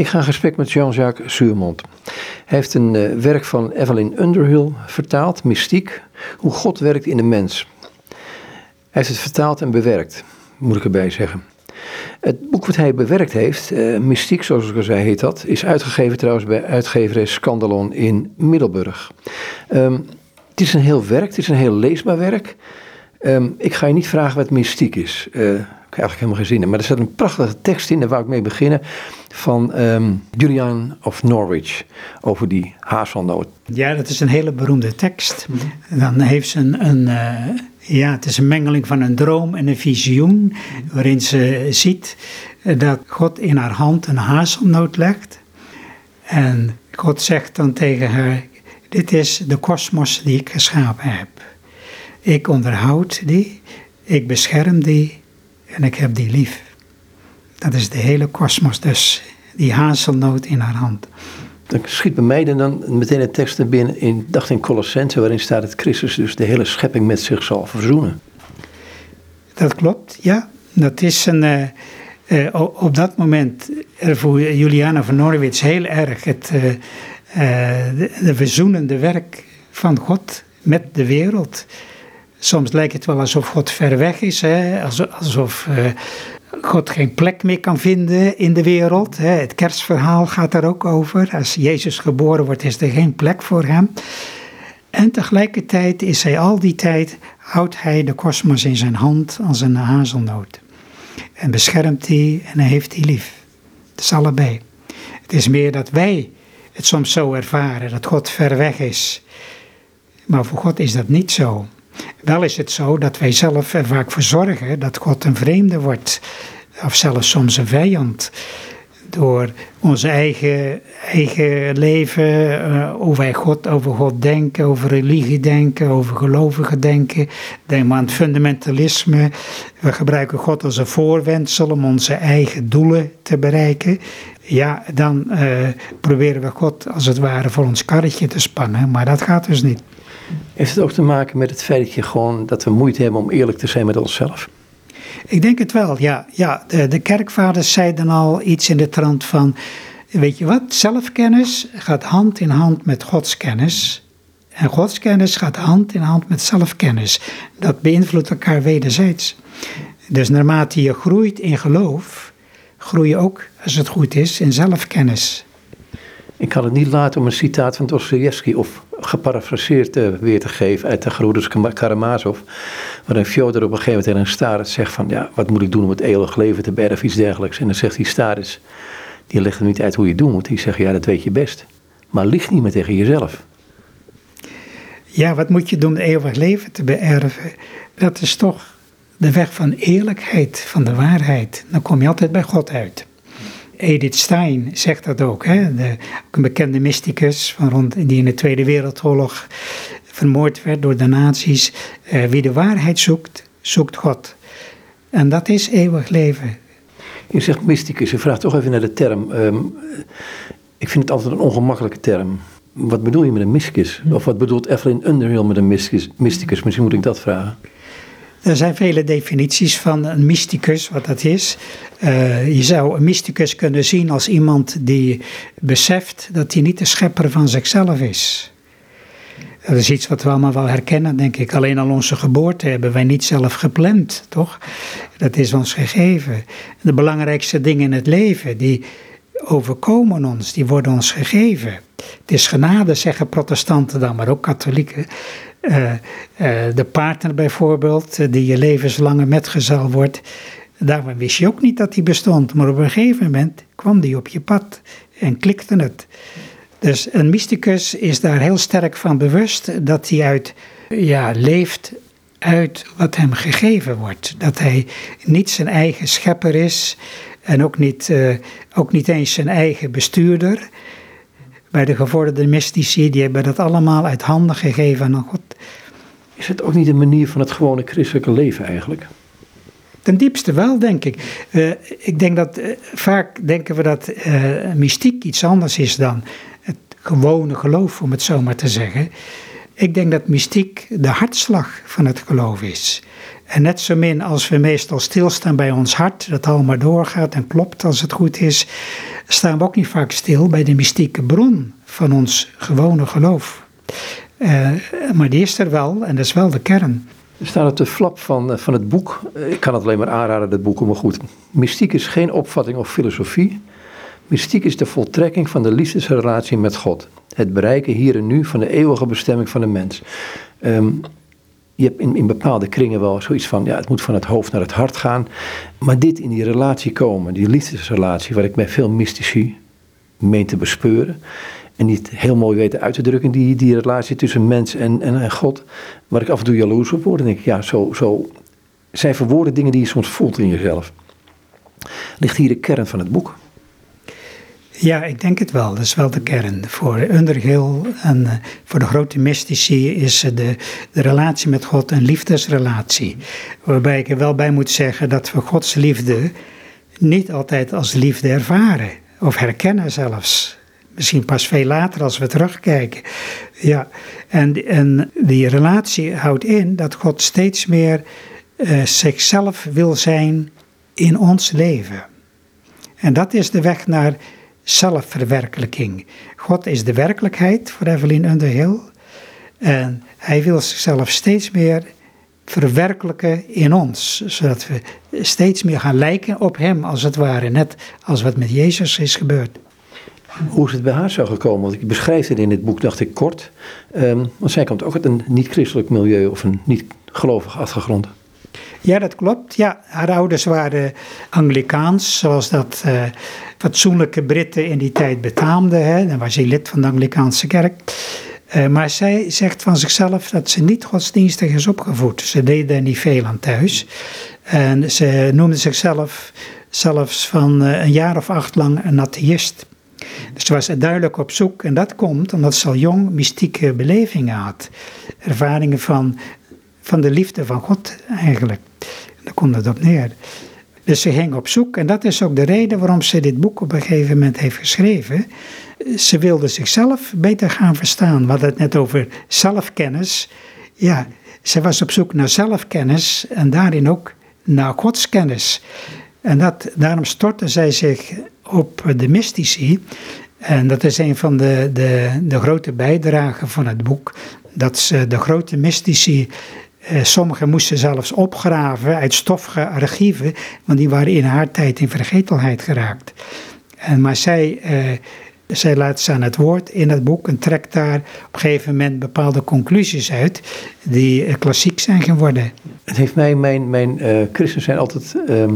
Ik ga in gesprek met Jean-Jacques Suurmond. Hij heeft een uh, werk van Evelyn Underhill vertaald, Mystiek, hoe God werkt in de mens. Hij heeft het vertaald en bewerkt, moet ik erbij zeggen. Het boek wat hij bewerkt heeft, uh, Mystiek zoals ik al zei heet dat, is uitgegeven trouwens bij uitgeverij Scandalon in Middelburg. Um, het is een heel werk, het is een heel leesbaar werk. Um, ik ga je niet vragen wat mystiek is. Uh, eigenlijk helemaal in. Maar er staat een prachtige tekst in, daar wou ik mee beginnen. Van um, Julian of Norwich. Over die hazelnoot. Ja, dat is een hele beroemde tekst. Dan heeft ze een. een uh, ja, het is een mengeling van een droom en een visioen. Waarin ze ziet dat God in haar hand een hazelnoot legt. En God zegt dan tegen haar: Dit is de kosmos die ik geschapen heb. Ik onderhoud die, ik bescherm die en ik heb die lief. Dat is de hele kosmos, dus die hazelnoot in haar hand. Dan schiet bij mij dan meteen de tekst binnen, in, dacht in Colossense, waarin staat dat Christus dus de hele schepping met zich zal verzoenen. Dat klopt, ja. Dat is een, uh, uh, op dat moment voor Juliana van Norwich heel erg het uh, de, de verzoenende werk van God met de wereld. Soms lijkt het wel alsof God ver weg is, hè? alsof uh, God geen plek meer kan vinden in de wereld. Hè? Het kerstverhaal gaat daar ook over. Als Jezus geboren wordt, is er geen plek voor hem. En tegelijkertijd is hij al die tijd, houdt hij de kosmos in zijn hand als een hazelnoot. En beschermt hij en heeft hij lief. Het is allebei. Het is meer dat wij het soms zo ervaren, dat God ver weg is. Maar voor God is dat niet zo. Wel is het zo dat wij zelf er vaak voor zorgen dat God een vreemde wordt, of zelfs soms een vijand. Door onze eigen, eigen leven, uh, hoe wij God, over God denken, over religie denken, over gelovigen denken. Denk maar aan het fundamentalisme. We gebruiken God als een voorwendsel om onze eigen doelen te bereiken. Ja, dan uh, proberen we God als het ware voor ons karretje te spannen, maar dat gaat dus niet. Heeft het ook te maken met het feit dat, gewoon, dat we moeite hebben om eerlijk te zijn met onszelf? Ik denk het wel, ja. ja de, de kerkvaders zeiden al iets in de trant van... Weet je wat, zelfkennis gaat hand in hand met godskennis. En godskennis gaat hand in hand met zelfkennis. Dat beïnvloedt elkaar wederzijds. Dus naarmate je groeit in geloof, groei je ook, als het goed is, in zelfkennis. Ik kan het niet laten om een citaat van Dostoevsky of geparafraseerd uh, weer te geven uit de Gebroeders Karamazov. Waarin Fjodor op een gegeven moment tegen een Staris zegt van ja, wat moet ik doen om het eeuwig leven te bergen iets dergelijks. En dan zegt die Staris, die legt hem niet uit hoe je het doen moet. Die zegt ja, dat weet je best. Maar lieg niet meer tegen jezelf. Ja, wat moet je doen om het eeuwig leven te beërven? Dat is toch de weg van eerlijkheid, van de waarheid. Dan kom je altijd bij God uit. Edith Stein zegt dat ook, hè? De, een bekende mysticus van rond, die in de Tweede Wereldoorlog vermoord werd door de nazi's. Uh, wie de waarheid zoekt, zoekt God. En dat is eeuwig leven. Je zegt mysticus, je vraagt toch even naar de term. Um, ik vind het altijd een ongemakkelijke term. Wat bedoel je met een mysticus? Of wat bedoelt Evelyn Underhill met een mysticus? Misschien moet ik dat vragen. Er zijn vele definities van een mysticus, wat dat is. Uh, je zou een mysticus kunnen zien als iemand die beseft dat hij niet de schepper van zichzelf is. Dat is iets wat we allemaal wel herkennen, denk ik. Alleen al onze geboorte hebben wij niet zelf gepland, toch? Dat is ons gegeven. De belangrijkste dingen in het leven, die overkomen ons, die worden ons gegeven. Het is genade, zeggen protestanten dan, maar ook katholieken. Uh, uh, de partner bijvoorbeeld, uh, die je levenslange metgezel wordt. Daarvan wist je ook niet dat die bestond, maar op een gegeven moment kwam die op je pad en klikte het. Dus een mysticus is daar heel sterk van bewust dat hij uit, ja, leeft uit wat hem gegeven wordt. Dat hij niet zijn eigen schepper is en ook niet, ook niet eens zijn eigen bestuurder bij de gevorderde mystici, die hebben dat allemaal uit handen gegeven aan God. Is het ook niet een manier van het gewone christelijke leven eigenlijk? Ten diepste wel, denk ik. Uh, ik denk dat uh, vaak denken we dat mystiek iets anders is dan het gewone geloof, om het zo maar te zeggen. Ik denk dat mystiek de hartslag van het geloof is. En net zo min als we meestal stilstaan bij ons hart, dat allemaal doorgaat en klopt als het goed is, staan we ook niet vaak stil bij de mystieke bron van ons gewone geloof. Uh, maar die is er wel en dat is wel de kern. Er staat op de flap van, eh, van het boek, eh, ik kan het alleen maar aanraden, dat boek, maar goed. Mystiek is geen opvatting of filosofie. Mystiek is de voltrekking van de liefdesrelatie met God. Het bereiken hier en nu van de eeuwige bestemming van de mens. Um, je hebt in, in bepaalde kringen wel zoiets van, ja, het moet van het hoofd naar het hart gaan. Maar dit in die relatie komen, die liefdesrelatie, waar ik bij veel mystici meen te bespeuren. En niet heel mooi weten uit te drukken, die, die relatie tussen mens en, en, en God. Waar ik af en toe jaloers op word. En denk ik, ja, zo, zo zijn verwoorden dingen die je soms voelt in jezelf. Ligt hier de kern van het boek. Ja, ik denk het wel. Dat is wel de kern. Voor Underhill en eh, voor de grote mystici is de, de relatie met God een liefdesrelatie. Waarbij ik er wel bij moet zeggen dat we Gods liefde niet altijd als liefde ervaren. Of herkennen zelfs. Misschien pas veel later als we terugkijken. Ja, en, en die relatie houdt in dat God steeds meer uh, zichzelf wil zijn in ons leven. En dat is de weg naar zelfverwerkelijking. God is de werkelijkheid voor Evelyn Underhill. En hij wil zichzelf steeds meer verwerkelijken in ons. Zodat we steeds meer gaan lijken op hem, als het ware. Net als wat met Jezus is gebeurd. Hoe is het bij haar zo gekomen? Want ik beschrijf het in dit boek, dacht ik, kort. Um, want zij komt ook uit een niet-christelijk milieu of een niet-gelovig achtergrond. Ja, dat klopt. Ja, haar ouders waren Anglikaans, zoals dat uh, fatsoenlijke Britten in die tijd betaamden. Hè. Dan was ze lid van de Anglikaanse kerk. Uh, maar zij zegt van zichzelf dat ze niet godsdienstig is opgevoed. Ze deed er niet veel aan thuis. En ze noemde zichzelf zelfs van uh, een jaar of acht lang een atheïst. Dus ze was duidelijk op zoek. En dat komt omdat ze al jong mystieke belevingen had. Ervaringen van, van de liefde van God eigenlijk. Daar komt het op neer. Dus ze ging op zoek en dat is ook de reden waarom ze dit boek op een gegeven moment heeft geschreven. Ze wilde zichzelf beter gaan verstaan. We hadden het net over zelfkennis. Ja, ze was op zoek naar zelfkennis en daarin ook naar godskennis. En dat, daarom stortte zij zich op de mystici. En dat is een van de, de, de grote bijdragen van het boek. Dat ze de grote mystici eh, sommigen moesten zelfs opgraven uit stoffige archieven, want die waren in haar tijd in vergetelheid geraakt. En, maar zij, eh, zij laat ze aan het woord in het boek en trekt daar op een gegeven moment bepaalde conclusies uit die eh, klassiek zijn geworden. Het heeft mij, mijn, mijn christen zijn altijd ehm,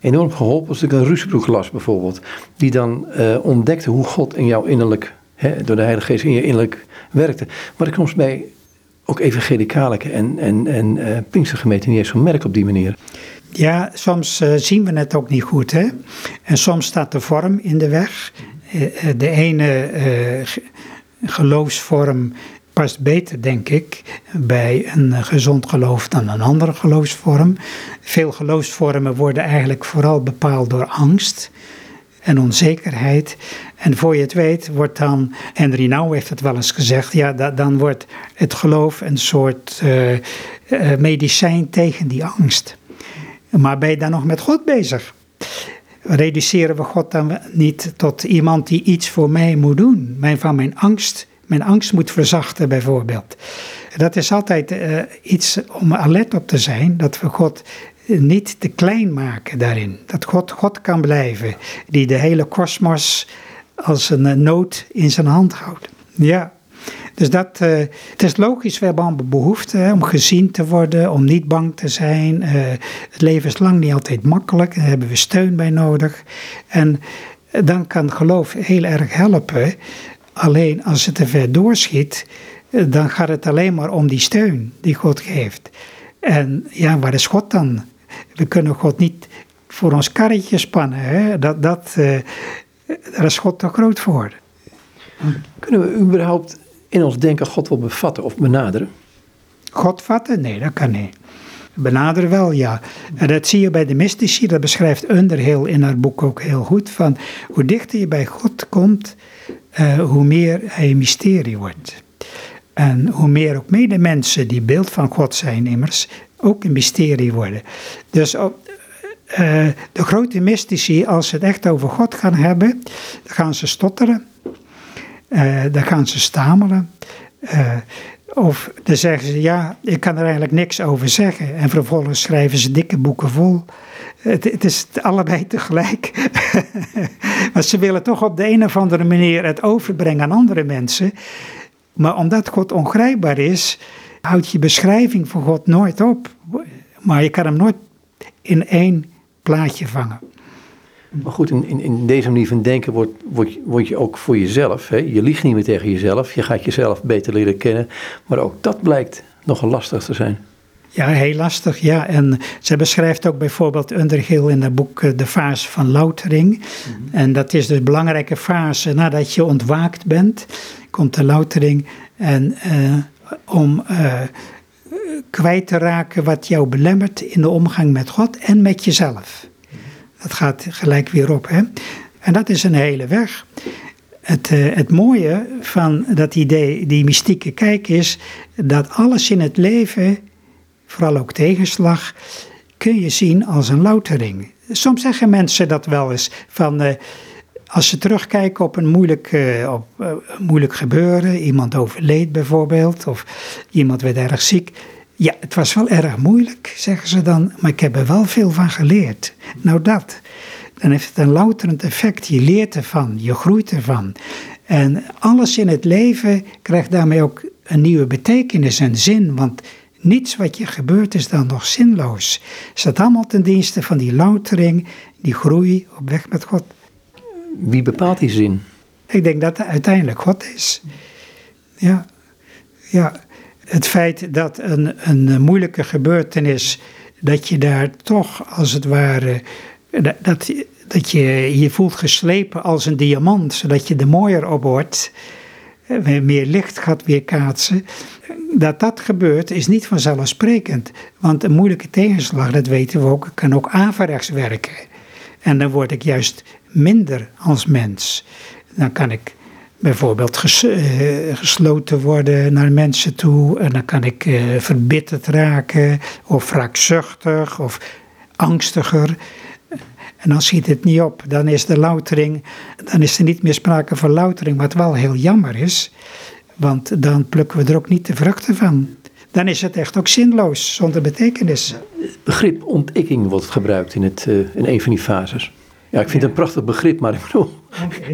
enorm geholpen als ik een Rusbroek las bijvoorbeeld. Die dan ontdekte hoe God in jouw innerlijk, hè, door de Heilige Geest in je innerlijk werkte. Maar ik soms bij ook evangelicale en, en, en uh, Pinkstergemeenten niet eens merk op die manier. Ja, soms uh, zien we het ook niet goed. Hè? En soms staat de vorm in de weg. Uh, de ene geloofsvorm past beter, denk ik, bij een gezond geloof dan een andere geloofsvorm. Veel geloofsvormen worden eigenlijk vooral bepaald door angst en onzekerheid. En voor je het weet wordt dan, en Rinau heeft het wel eens gezegd, ja, dan wordt het geloof een soort uh, uh, medicijn tegen die angst. Maar ben je dan nog met God bezig? Reduceren we God dan niet tot iemand die iets voor mij moet doen? Mijn, van mijn angst, mijn angst moet verzachten bijvoorbeeld. Dat is altijd uh, iets om alert op te zijn, dat we God niet te klein maken daarin. Dat God God kan blijven, die de hele kosmos als een nood in zijn hand houdt. Ja, dus dat, uh, het is logisch, we hebben allemaal behoefte om gezien te worden, om niet bang te zijn. Uh, het leven is lang niet altijd makkelijk, daar hebben we steun bij nodig. En dan kan geloof heel erg helpen. Alleen als het te ver doorschiet, dan gaat het alleen maar om die steun die God geeft. En ja, waar is God dan? We kunnen God niet voor ons karretje spannen. Hè? Dat, dat, uh, daar is God te groot voor. Kunnen we überhaupt in ons denken God wel bevatten of benaderen? God vatten? Nee, dat kan niet. Benaderen wel, ja. En dat zie je bij de mystici, dat beschrijft Underhill in haar boek ook heel goed. Van hoe dichter je bij God komt, uh, hoe meer hij een mysterie wordt. En hoe meer ook medemensen die beeld van God zijn immers, ook een mysterie worden. Dus op, uh, de grote mystici, als ze het echt over God gaan hebben, dan gaan ze stotteren, uh, dan gaan ze stamelen. Of dan zeggen ze, ja, ik kan er eigenlijk niks over zeggen. En vervolgens schrijven ze dikke boeken vol. Het, het is allebei tegelijk. maar ze willen toch op de een of andere manier het overbrengen aan andere mensen. Maar omdat God ongrijpbaar is, houdt je beschrijving van God nooit op. Maar je kan hem nooit in één plaatje vangen. Maar goed, in, in, in deze manier van denken word, word, word je ook voor jezelf. Hè? Je liegt niet meer tegen jezelf. Je gaat jezelf beter leren kennen. Maar ook dat blijkt nogal lastig te zijn. Ja, heel lastig, ja. En ze beschrijft ook bijvoorbeeld Underhill in het boek eh, de fase van loutering. Mhm. En dat is dus een belangrijke fase nadat je ontwaakt bent, komt de loutering. En uh, om uh, kwijt te raken wat jou belemmert in de omgang met God en met jezelf. Dat gaat gelijk weer op. Hè? En dat is een hele weg. Het, uh, het mooie van dat idee, die mystieke kijk, is dat alles in het leven, vooral ook tegenslag, kun je zien als een loutering. Soms zeggen mensen dat wel eens van. Uh, als ze terugkijken op een moeilijk, uh, op, moeilijk gebeuren, iemand overleed bijvoorbeeld, of iemand werd erg ziek, ja, het was wel erg moeilijk, zeggen ze dan, maar ik heb er wel veel van geleerd. Nou dat. Dan heeft het een louterend effect. Je leert ervan, je groeit ervan. En alles in het leven krijgt daarmee ook een nieuwe betekenis en zin, want niets wat je gebeurt is dan nog zinloos. Het staat allemaal ten dienste van die loutering, die groei op weg met God. Wie bepaalt die zin? Ik denk dat het uiteindelijk God is. Ja, ja het feit dat een, een moeilijke gebeurtenis, dat je daar toch als het ware, dat, dat je je voelt geslepen als een diamant, zodat je er mooier op wordt, eh, meer licht gaat weerkaatsen. Dat dat gebeurt is niet vanzelfsprekend, want een moeilijke tegenslag, dat weten we ook, kan ook averechts werken. En dan word ik juist minder als mens. Dan kan ik bijvoorbeeld uh, gesloten worden naar mensen toe. En dan kan ik uh, verbitterd raken, of wraakzuchtig, of angstiger. En dan schiet het niet op. Dan is de loutering, dan is er niet meer sprake van loutering, wat wel heel jammer is. Want dan plukken we er ook niet de vruchten van. Dan is het echt ook zinloos, zonder betekenis. Begrip ontikking wordt gebruikt in, het, uh, in een van die fases. Ja, ik vind het een prachtig begrip, maar ik bedoel,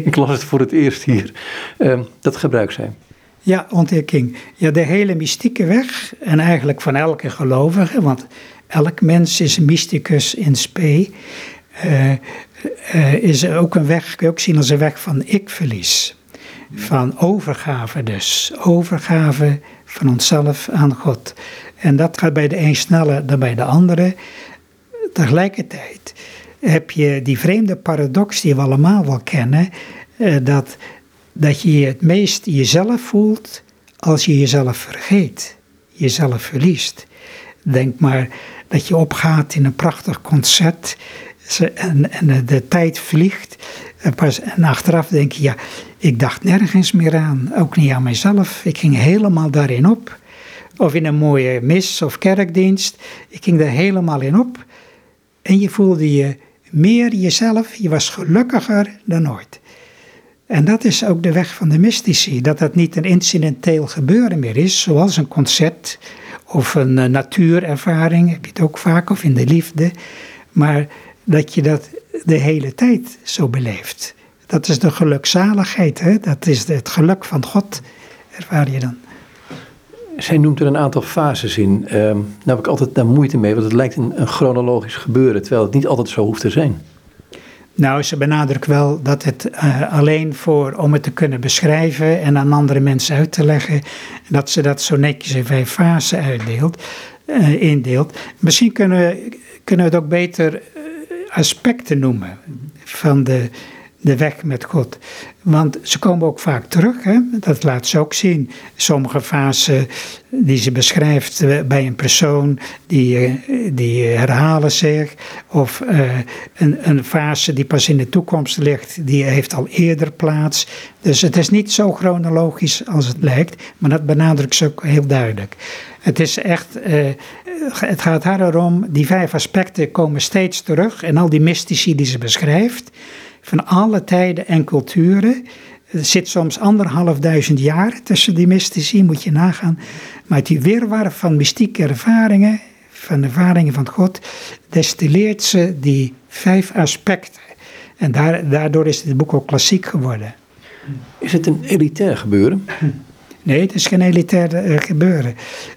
ik las het voor het eerst hier. Uh, dat gebruikt zij. Ja, ontdekking. Ja, de hele mystieke weg, en eigenlijk van elke gelovige, want elk mens is mysticus in spe, uh, uh, is ook een weg, kun je ook zien als een weg van ik-verlies. Van overgave dus. Overgave van onszelf aan God. En dat gaat bij de een sneller dan bij de andere. Tegelijkertijd heb je die vreemde paradox die we allemaal wel kennen, eh, dat, dat je het meest jezelf voelt als je jezelf vergeet, jezelf verliest. Denk maar dat je opgaat in een prachtig concert en, en de tijd vliegt. En, pas, en achteraf denk je, ja, ik dacht nergens meer aan, ook niet aan mezelf. Ik ging helemaal daarin op. Of in een mooie mis of kerkdienst, ik ging er helemaal in op. En je voelde je meer jezelf, je was gelukkiger dan ooit. En dat is ook de weg van de mystici, dat dat niet een incidenteel gebeuren meer is, zoals een concert of een uh, natuurervaring, heb je het ook vaak, of in de liefde, maar dat je dat de hele tijd zo beleeft. Dat is de gelukzaligheid, hè? dat is het geluk van God, ervaar je dan. Zij noemt er een aantal fases in. Daar heb ik altijd daar moeite mee, want het lijkt een, chronologisch gebeuren, terwijl het niet altijd zo hoeft te zijn. Nou, ze benadrukt wel dat het uh, alleen voor om het te kunnen beschrijven en aan andere mensen uit te leggen, dat ze dat zo netjes in vijf fasen uitdeelt, uh, indeelt. Misschien kunnen we, kunnen we het ook beter uh, aspecten noemen van de, de weg met God. Want ze komen ook vaak terug, hè? dat laat ze ook zien. Sommige fasen die ze beschrijft eh, bij een persoon, die, eh, die herhalen zich. Of uh, een, een fase die pas in de toekomst ligt, die heeft al eerder plaats. Dus het is niet zo chronologisch als het lijkt, maar dat benadrukt ze ook heel duidelijk. Het is echt, het gaat haar erom, die vijf aspecten komen steeds terug en al die mystici die ze beschrijft van alle tijden en culturen. Er zit soms anderhalf duizend jaar tussen die mystici, moet je nagaan. Maar uit die wirwar van mystieke ervaringen, van ervaringen van God, destilleert ze die vijf aspecten. En daardoor is het boek ook klassiek geworden. Is het een elitair gebeuren? Nee, het is geen elitair eh, gebeuren.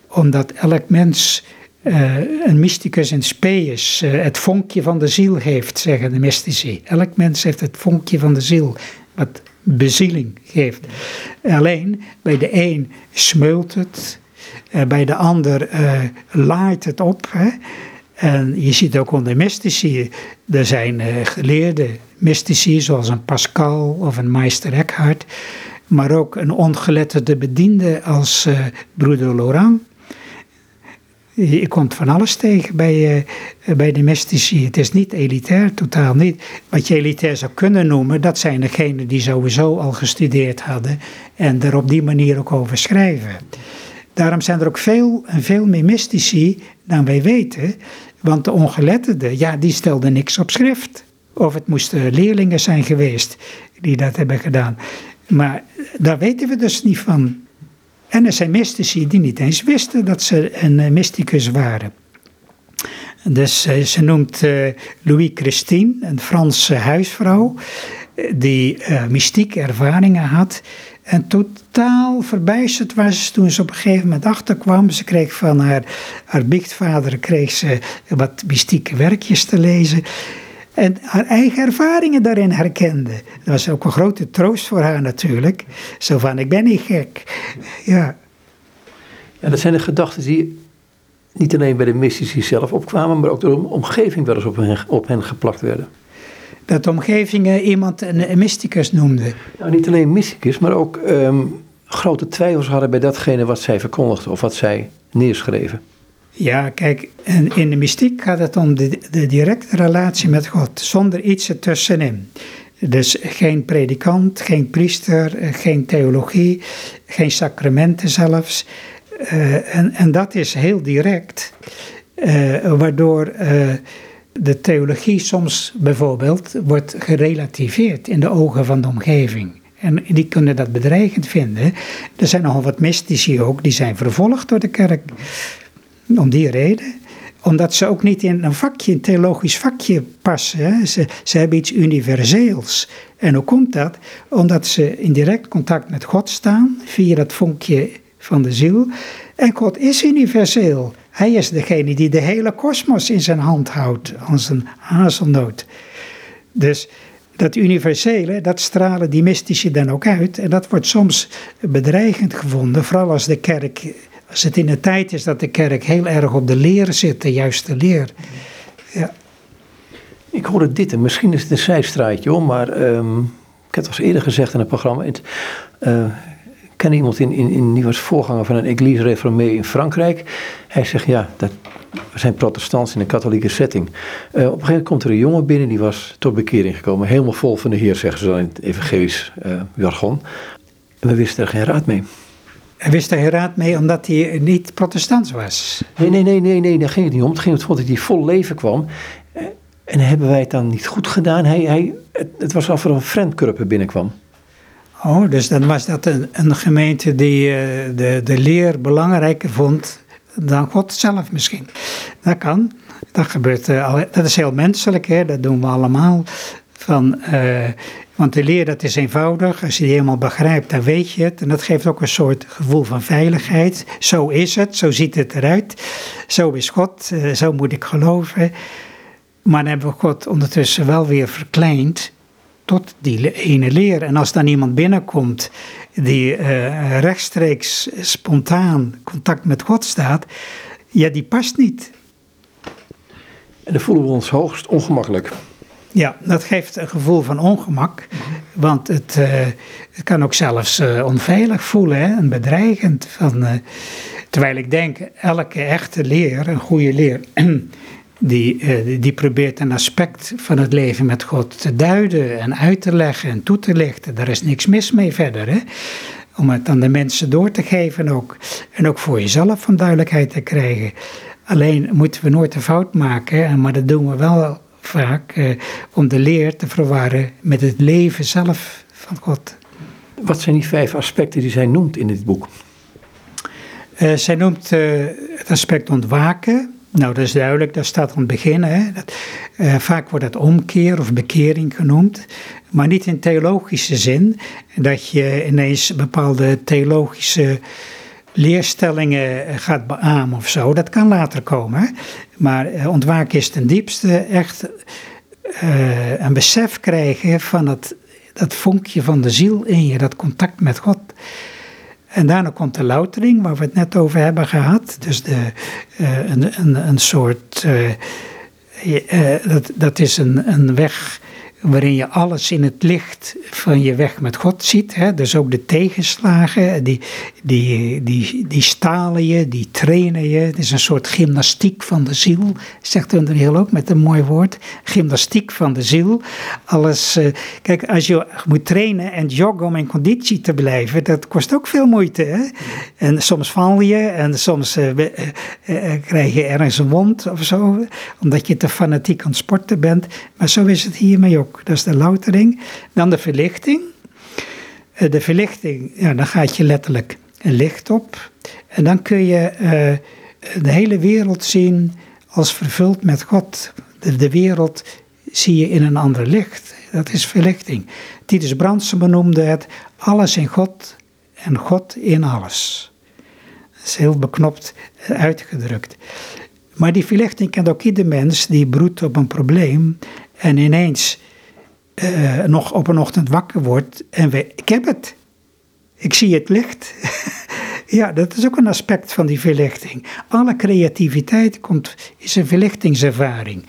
Omdat elk mens uh, een mysticus in speus, uh, het vonkje van de ziel heeft, zeggen de mystici. Elk mens heeft het vonkje van de ziel, wat bezieling geeft. Alleen bij de een smeult het, uh, bij de ander laait het op. Hè? En je ziet ook onder mystici, er zijn geleerde mystici zoals een Pascal of een Meister Eckhart, maar ook een ongeletterde bediende als broeder Laurent je komt van alles tegen bij, uh, bij de mystici. Het is niet elitair, totaal niet. Wat je elitair zou kunnen noemen, dat zijn degenen die sowieso al gestudeerd hadden en er op die manier ook over schrijven. Daarom zijn er ook veel en veel meer mystici dan wij weten, want de ongeletterden, ja, die stelden niks op schrift. Of het moesten leerlingen zijn geweest die dat hebben gedaan. Maar daar weten we dus niet van. En er zijn mystici die niet eens wisten dat ze een eh, mysticus waren. Dus eh, ze noemt uh, Louis Christine, een Franse huisvrouw, die mystieke ervaringen had. En totaal verbijsterd was toen ze op een gegeven moment achterkwam. Ze kreeg van haar, haar kreeg ze wat mystieke werkjes te lezen en haar eigen ervaringen daarin herkende. Dat was ook een grote troost voor haar natuurlijk. Zo van, ik ben niet gek. Ja. Ja, dat zijn de gedachten die niet alleen bij de mystici zelf opkwamen, maar ook door de omgeving wel eens op hen, op hen geplakt werden. Dat de omgeving iemand een, mysticus noemde? Nou, niet alleen mysticus, maar ook ehm, grote twijfels hadden bij datgene wat zij verkondigden of wat zij neerschreven. Ja, kijk, in de mystiek gaat het om de, directe relatie met God, zonder iets ertussenin. Dus geen predikant, geen priester, geen theologie, geen sacramenten zelfs. Uh, en, en dat is heel direct, uh, waardoor de theologie soms bijvoorbeeld wordt gerelativeerd in de ogen van de omgeving. En die kunnen dat bedreigend vinden. Er zijn nogal wat mystici ook, die zijn vervolgd door de kerk. Om die reden. Omdat ze ook niet in een vakje, een theologisch vakje passen. Ze, ze hebben iets universeels. En hoe komt dat? Omdat ze in direct contact met God staan, via dat vonkje van de ziel. En God is universeel. Hij is degene die de hele kosmos in zijn hand houdt, als een hazelnoot. Dus dat universele, dat stralen die mystici dan ook uit. En dat wordt soms bedreigend gevonden, vooral als de kerk als het in de tijd is dat de kerk heel erg op de leer zit, de juiste leer. Ja. Ik hoorde dit, en misschien is het een zijstraatje om, maar um, ik heb het al eerder gezegd in het programma. Ik ken iemand in, in, in, die was voorganger van een Église Réformée in Frankrijk. Hij zegt ja, dat, we zijn protestants in een katholieke setting. Uh, op een gegeven moment komt er een jongen binnen, die was tot bekering gekomen. Helemaal vol van de Heer, zeggen ze dan in het evangelisch uh, jargon. En we wisten er geen raad mee. Hij wist er geen raad mee omdat hij niet protestants was. Nee, nee, nee, nee, nee, daar ging het niet om. Het ging om dat hij vol leven kwam. En hebben wij het dan niet goed gedaan? Hij, hij, het, was alsof er een vreemdkurper binnenkwam. Oh, dus dan was dat een, een gemeente die uh, de, de leer belangrijker vond dan God zelf misschien. Dat kan. Dat gebeurt, uh, dat is heel menselijk, hè? dat doen we allemaal. Van, uh, want de leer dat is eenvoudig. Als je die helemaal begrijpt, dan weet je het. En dat geeft ook een soort gevoel van veiligheid. Zo is het, zo ziet het eruit. Zo is God, eh, zo moet ik geloven. Maar dan hebben we God ondertussen wel weer verkleind tot die ene leer. En als dan iemand binnenkomt die uh, rechtstreeks spontaan contact met God staat, ja, die past niet. En dan voelen we ons hoogst ongemakkelijk. Ja, dat geeft een gevoel van ongemak, want het, uh, het kan ook zelfs uh, onveilig voelen hè, en bedreigend. Van, uh, terwijl ik denk, elke echte leer, een goede leer, die, die probeert een aspect van het leven met God te duiden en uit te leggen en toe te lichten. Daar is niks mis mee verder. Hè? Om het aan de mensen door te geven ook. En ook voor jezelf van duidelijkheid te krijgen. Alleen moeten we nooit de fout maken, maar dat doen we wel vaak, eh, om de leer te verwarren met het leven zelf van God. Wat zijn die vijf aspecten die zij noemt in dit boek? Uh, zij noemt uh, het aspect ontwaken. Nou, dat is duidelijk, dat staat aan het begin. Hè. Dat, uh, vaak wordt dat omkeer of bekering genoemd, maar niet in theologische zin. Dat je ineens bepaalde theologische leerstellingen gaat beamen of zo. Dat kan later komen. Maar eh, ontwaken is ten diepste echt uh, een besef krijgen van het, dat vonkje van de ziel in je, dat contact met God. En daarna komt de loutering, waar we het net over hebben gehad. Dus de, een, een, een soort. dat, dat is een, een weg waarin je alles in het licht van je weg met God ziet. Hè? Dus ook de tegenslagen, die, die, die, die stalen je, die trainen je. Het is een soort gymnastiek van de ziel, zegt heel ook met een mooi woord. Gymnastiek van de ziel. Alles, uh, kijk, als je moet trainen en joggen om in conditie te blijven, dat kost ook veel moeite. Hè? En soms val je en soms uh, uh, krijg je ergens een wond of zo, omdat je te fanatiek aan het sporten bent. Maar zo is het hiermee ook. Dat is de loutering. Dan de verlichting. Eh, de verlichting, ja, dan gaat je letterlijk een licht op. En dan kun je uh, de hele wereld zien als vervuld met God. De, de, wereld zie je in een ander licht. Dat is verlichting. Titus Brandsen benoemde het alles in God en God in alles. Dat is heel beknopt eh, uitgedrukt. Maar die verlichting kent ook ieder mens die broedt op een probleem en ineens uh, nog op een ochtend wakker wordt en we, ik heb het. Ik zie het licht. ja, dat is ook een aspect van die verlichting. Alle creativiteit komt, is een verlichtingservaring.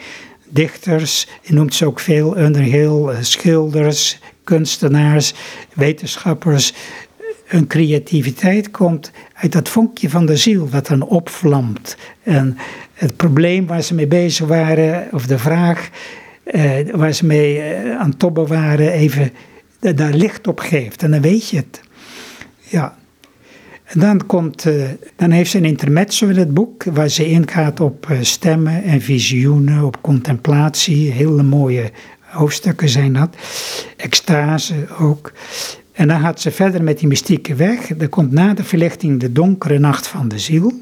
Dichters, noemt ze ook veel, Underhill, eh, schilders, kunstenaars, wetenschappers. Hun creativiteit komt uit dat vonkje van de ziel wat dan opvlamt. En het probleem waar ze mee bezig waren, of de vraag, waar ze mee uh, aan tobben waren, even daar licht op geeft. En dan weet je het. Ja. En dan, komt, uh, dan heeft ze een intermezzo in het boek, waar ze ingaat op stemmen en visioenen, op contemplatie. Hele mooie hoofdstukken zijn dat. Extase ook. En dan gaat ze verder met die mystieke weg. Er komt na de verlichting de donkere nacht van de ziel.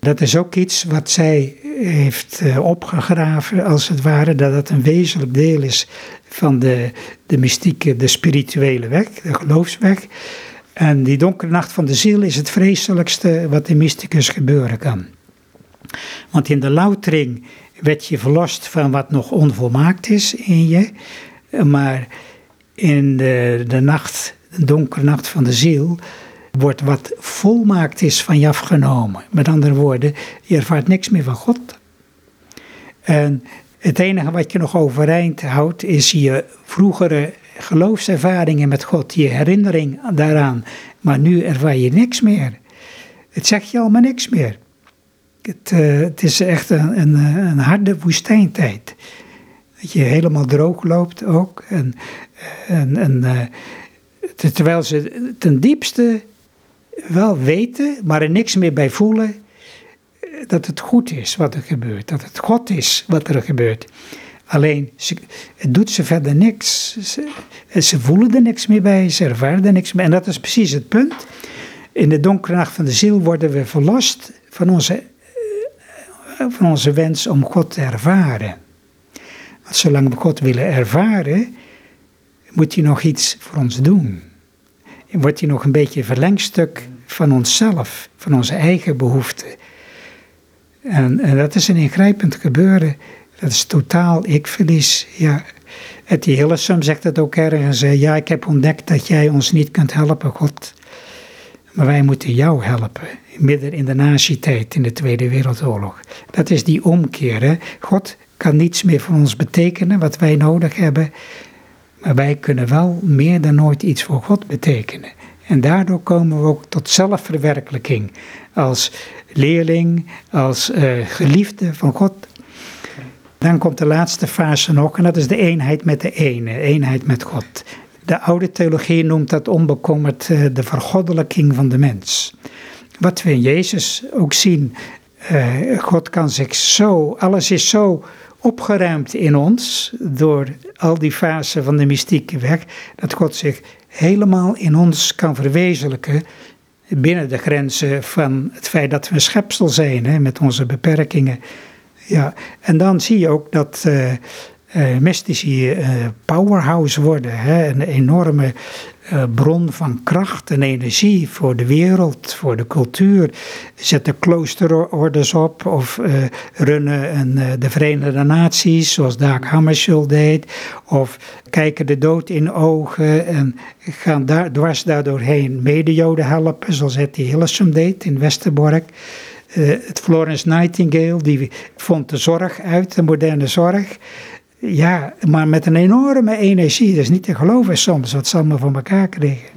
Dat is ook iets wat zij heeft eh, opgegraven, als het ware, dat het een wezenlijk deel is van de, de mystieke, de spirituele weg, de geloofsweg. En die donkere nacht van de ziel is het vreselijkste wat de mysticus gebeuren kan. Want in de loutering werd je verlost van wat nog onvolmaakt is in je, maar in de, de nacht, de donkere nacht van de ziel, wordt wat volmaakt is van je afgenomen. Met andere woorden, je ervaart niks meer van God. En het enige wat je nog overeind houdt, is je vroegere geloofservaringen met God, je herinnering daaraan. Maar nu ervaar je niks meer. Het zegt je allemaal niks meer. Het, uh, het is echt een, een, een, harde woestijntijd. Dat je helemaal droog loopt ook. En, en, en uh, terwijl ze ten diepste wel weten, maar er niks meer bij voelen dat het goed is wat er gebeurt, dat het God is wat er gebeurt. Alleen, het doet ze verder niks. Ze, ze, voelen er niks meer bij, ze ervaren er niks meer. En dat is precies het punt. In de donkere nacht van de ziel worden we verlost van onze, eh, van onze wens om God te ervaren. Want zolang we God willen ervaren, moet hij nog iets voor ons doen wordt hij nog een beetje verlengstuk van onszelf, van onze eigen behoeften. En, en dat is een ingrijpend gebeuren. Dat is totaal ik-verlies. Ja, Etty Hillesum zegt het ook ergens. Ja, ik heb ontdekt dat jij ons niet kunt helpen, God. Maar wij moeten jou helpen. Midden in de nazi-tijd, in de Tweede Wereldoorlog. Dat is die omkeer. Hè? God kan niets meer voor ons betekenen wat wij nodig hebben. Maar wij kunnen wel meer dan nooit iets voor God betekenen. En daardoor komen we ook tot zelfverwerkelijking. Als leerling, als uh, geliefde van God. Dan komt de laatste fase nog, en dat is de eenheid met de ene, eenheid met God. De oude theologie noemt dat onbekommerd uh, de vergoddelijking van de mens. Wat we in Jezus ook zien, uh, God kan zich zo, alles is zo opgeruimd in ons door al die fasen van de mystieke weg, dat God zich helemaal in ons kan verwezenlijken binnen de grenzen van het feit dat we een schepsel zijn, hè, met onze beperkingen. Ja, en dan zie je ook dat uh, mystici uh, powerhouse worden, hè, een enorme uh, bron van kracht en energie voor de wereld, voor de cultuur. Zetten kloosterorders op of runnen de Verenigde Naties, zoals Dag Hammarskjöld deed. Of kijken de dood in ogen en gaan daar, dwars daardoorheen medejoden helpen, zoals Etty Hillesum deed in Westerbork. het Florence Nightingale, die vond de zorg uit, de moderne zorg. Ja, maar met een enorme energie. Dat is niet te geloven soms wat ze allemaal van elkaar kregen.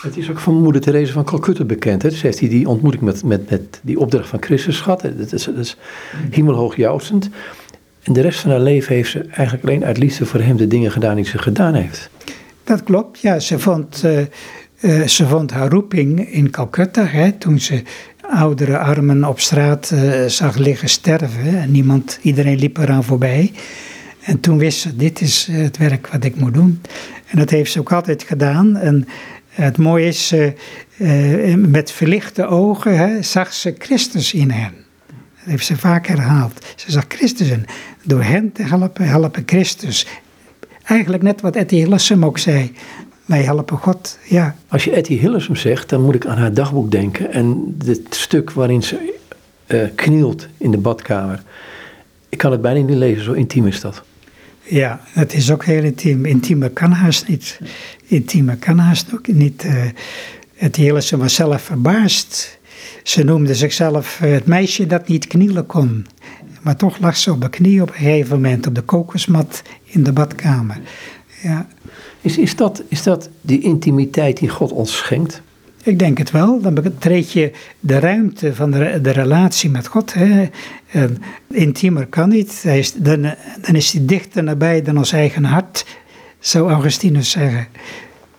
Het is ook van moeder Therese van Calcutta bekend. Hè? Heeft hij die ontmoeting met, met, met die opdracht van Christus gehad. Dat is, dat is hemelhoog. En de rest van haar leven heeft ze eigenlijk alleen uit liefde voor hem de dingen gedaan die ze gedaan heeft. Dat klopt, ja. Ze vond, uh, uh, ze vond haar roeping in Calcutta, hè, toen ze oudere armen op straat uh, zag liggen sterven. En niemand, iedereen liep eraan voorbij. En toen wist ze, dit is het werk wat ik moet doen. En dat heeft ze ook altijd gedaan. En het mooie is, uh, met verlichte ogen hè, zag ze Christus in hen. Dat heeft ze vaak herhaald. Ze zag Christus in. Door hen te helpen, helpen Christus. Eigenlijk net wat Etty Hillesum ook zei. Wij helpen God, ja. Als je Etty Hillesum zegt, dan moet ik aan haar dagboek denken. En het stuk waarin ze knielt in de badkamer. Ik kan het bijna niet lezen, zo intiem is dat. Ja, het is ook heel intiem. Intiemer kan haast niet. Intiemer kan haast ook niet. Uh, het hele ze was zelf verbaasd. Ze noemde zichzelf uh, het meisje dat niet knielen kon. Maar toch lag ze op de knie op een gegeven moment op de kokosmat in de badkamer. Ja. Is, is, dat, is dat die intimiteit die God ons schenkt? Ik denk het wel. Dan betreed je de ruimte van de, de relatie met God. Hè. En intiemer kan niet. Hij is, dan, dan is hij dichter nabij dan ons eigen hart, zou Augustinus zeggen.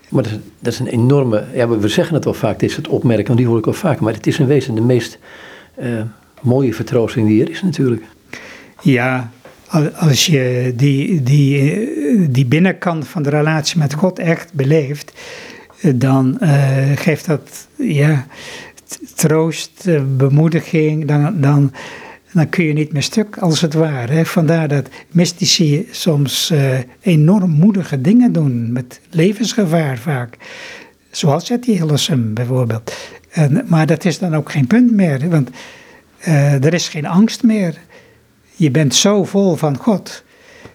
Maar dat is, dat is, een enorme. Ja, we zeggen het wel vaak, dit is het opmerken, want die hoor ik wel vaak. Maar het is in wezen de meest uh, mooie vertroosting die er is, natuurlijk. Ja, als je die, die, die binnenkant van de relatie met God echt beleeft dan uh, geeft dat ja, troost, uh, bemoediging, dan, dan, dan kun je niet meer stuk als het ware. Hè. Vandaar dat mystici soms uh, enorm moedige dingen doen, met levensgevaar vaak. Zoals Jetty Hillesum bijvoorbeeld. En, maar dat is dan ook geen punt meer, want er is geen angst meer. Je bent zo vol van God,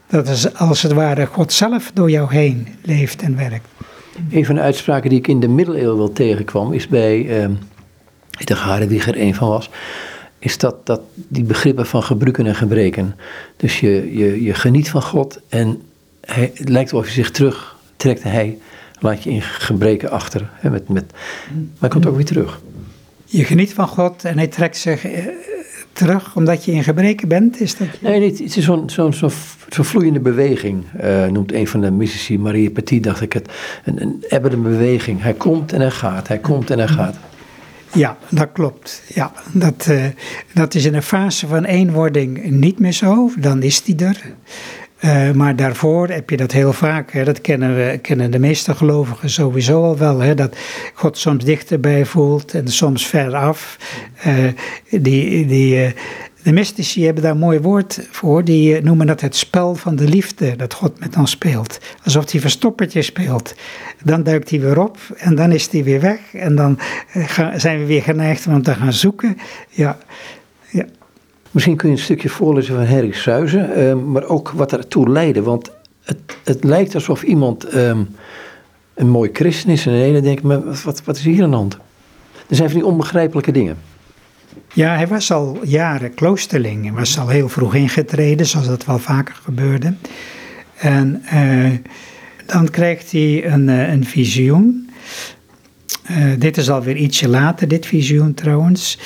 dat is als het ware God zelf door jou heen leeft en werkt. Een van de uitspraken die ik in de middeleeuwen wel tegenkwam, is bij, uh, ik dacht Harewig een van was, is dat, dat die begrippen van gebruiken en gebreken. Dus je, je, je geniet van God en hij, het lijkt alsof je zich terugtrekt en hij laat je in gebreken achter. Hè, met, met, maar hij komt ook weer terug. Je geniet van God en hij trekt zich eh, terug omdat je in gebreken bent? Is dat je... Nee, het is zo'n zo'n zo'n zo vloeiende beweging, uh, noemt een van de mystici, Marie Petit, dacht ik het. Een, een ebbende beweging. Hij komt en hij gaat, hij komt en hij gaat. Ja, dat klopt. Ja, dat, uh, dat is in een fase van eenwording niet meer zo. Dan is die er. Uh, maar daarvoor heb je dat heel vaak, hè, dat kennen, we, kennen de meeste gelovigen sowieso al wel, hè, dat God soms dichterbij voelt en soms ver af. Uh, die, die, uh, de mystici hebben daar een mooi woord voor, die noemen dat het spel van de liefde dat God met ons speelt. Alsof hij verstoppertje speelt. Dan duikt hij weer op en dan is hij weer weg en dan zijn we weer geneigd om te gaan zoeken. Ja, ja. Misschien kun je een stukje voorlezen van Henry Suizen, uh, maar ook wat ertoe leidde. Want het, het lijkt alsof iemand um, een mooi christen is en de ene denkt, maar wat, wat is hier aan de hand? Er zijn van die onbegrijpelijke dingen. Ja, hij was al jaren kloosterling. Hij was al heel vroeg ingetreden, zoals dat wel vaker gebeurde. En uh, dan krijgt hij een, uh, een visioen. Uh, dit is alweer ietsje later, dit visioen trouwens.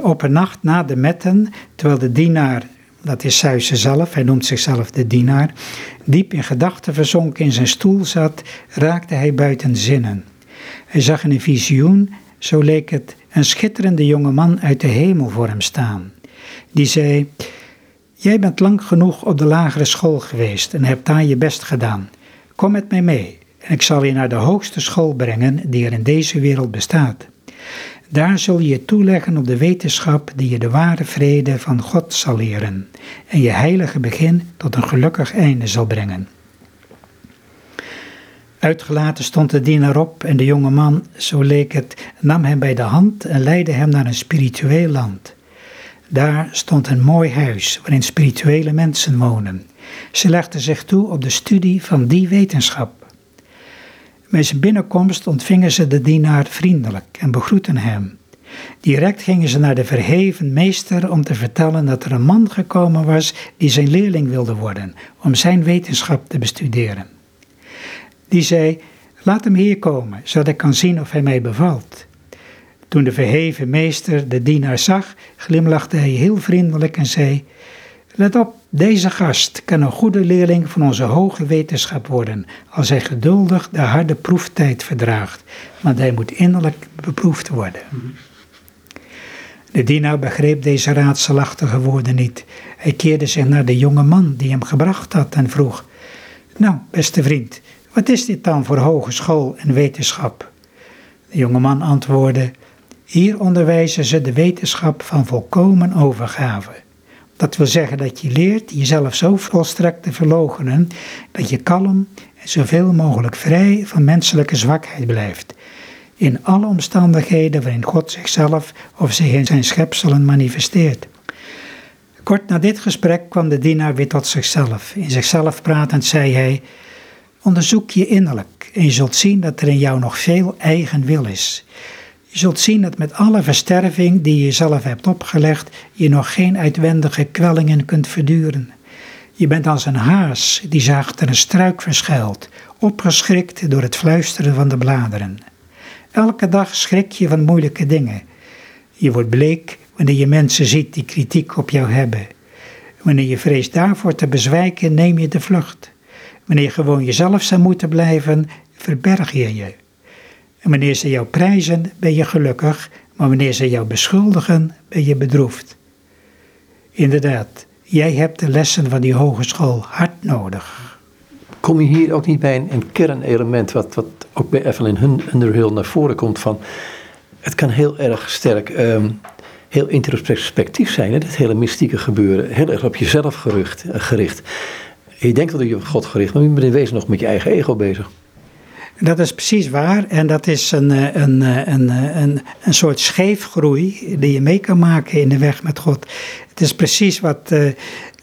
Op een nacht na de metten, terwijl de dienaar, dat is Zeus zelf, hij noemt zichzelf de dienaar, diep in gedachten verzonken in zijn stoel zat, raakte hij buiten zinnen. Hij zag in een visioen, zo leek het, een schitterende jonge man uit de hemel voor hem staan. Die zei: Jij bent lang genoeg op de lagere school geweest en hebt daar je best gedaan. Kom met mij mee en ik zal je naar de hoogste school brengen die er in deze wereld bestaat. Daar zul je toeleggen op de wetenschap die je de ware vrede van God zal leren en je heilige begin tot een gelukkig einde zal brengen. Uitgelaten stond de dienaar op en de jonge man, zo leek het, nam hem bij de hand en leidde hem naar een spiritueel land. Daar stond een mooi huis waarin spirituele mensen wonen. Ze legden zich toe op de studie van die wetenschap. Bij zijn binnenkomst ontvingen ze de dienaar vriendelijk en begroeten hem. Direct gingen ze naar de verheven meester om te vertellen dat er een man gekomen was die zijn leerling wilde worden, om zijn wetenschap te bestuderen. Die zei: Laat hem hier komen, zodat ik kan zien of hij mij bevalt. Toen de verheven meester de dienaar zag, glimlachte hij heel vriendelijk en zei: Let op, deze gast kan een goede leerling van onze hoge wetenschap worden, als hij geduldig de harde proeftijd verdraagt, want hij moet innerlijk beproefd worden. De dienaar begreep deze raadselachtige woorden niet. Hij keerde zich naar de jonge man die hem gebracht had en vroeg: Nou, beste vriend, wat is dit dan voor hogeschool en wetenschap? De jonge man antwoordde: Hier onderwijzen ze de wetenschap van volkomen overgave. Dat wil zeggen dat je leert jezelf zo volstrekt te verloochenen dat je kalm en zoveel mogelijk vrij van menselijke zwakheid blijft. In alle omstandigheden waarin God zichzelf of zich in zijn schepselen manifesteert. Kort na dit gesprek kwam de dienaar weer tot zichzelf. In zichzelf pratend zei hij: Onderzoek je innerlijk en je zult zien dat er in jou nog veel eigen wil is. Je zult zien dat met alle versterving die je zelf hebt opgelegd, je nog geen uitwendige kwellingen kunt verduren. Je bent als een haas die zich achter een struik verschuilt, opgeschrikt door het fluisteren van de bladeren. Elke dag schrik je van moeilijke dingen. Je wordt bleek wanneer je mensen ziet die kritiek op jou hebben. Wanneer je vreest daarvoor te bezwijken, neem je de vlucht. Wanneer je gewoon jezelf zou moeten blijven, verberg je je. En wanneer ze jou prijzen, ben je gelukkig, maar wanneer ze jou beschuldigen, ben je bedroefd. Inderdaad, jij hebt de lessen van die hogeschool hard nodig. Kom je hier ook niet bij een, kernelement, wat, wat ook bij Evelyn Underhill naar voren komt van, het kan heel erg sterk, um, heel introspectief zijn, hè, dat hele mystieke gebeuren, heel erg op jezelf gericht. gericht. Je denkt dat je op God gericht, maar je bent in wezen nog met je eigen ego bezig. Dat is precies waar. En dat is een, eh, een, eh, een, eh, een, een soort scheefgroei die je mee kan maken in de weg met God. Het is precies wat,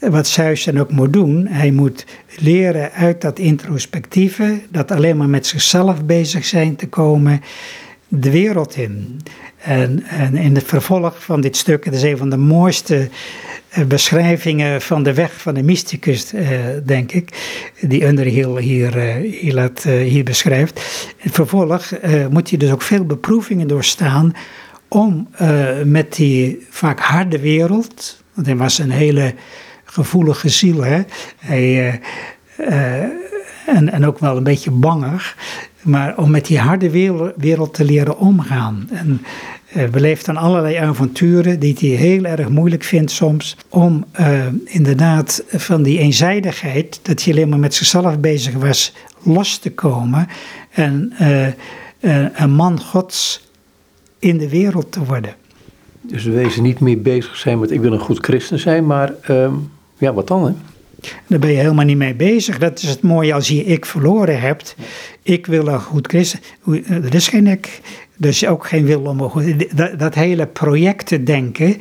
wat Zeus dan ook moet doen. Hij moet leren uit dat introspectieve, dat alleen maar met zichzelf bezig zijn te komen, de wereld in. En, en in het vervolg van dit stuk, het is een van de mooiste eh, beschrijvingen van de weg van de mysticus, eh, denk ik, die Underhill hier, uh, hier, hier beschrijft. In vervolg moet je dus ook veel beproevingen doorstaan om met die vaak harde wereld, want hij was een hele gevoelige ziel, hè? Hij, en, en ook wel een beetje banger, maar om met die harde wereld te leren omgaan. En uh, beleeft dan allerlei avonturen die hij heel erg moeilijk vindt soms. Om uh, inderdaad van die eenzijdigheid, dat hij alleen maar met zichzelf bezig was, los te komen. En uh, een man gods in de wereld te worden. Dus we wezen niet meer bezig zijn met ik wil een goed christen zijn, maar ehm, ja, wat dan hè? Daar ben je helemaal niet mee bezig. Dat is het mooie als je ik verloren hebt. Ik wil een goed christen. Er is geen ik. Dus ook geen wil om dat, dat hele projectendenken,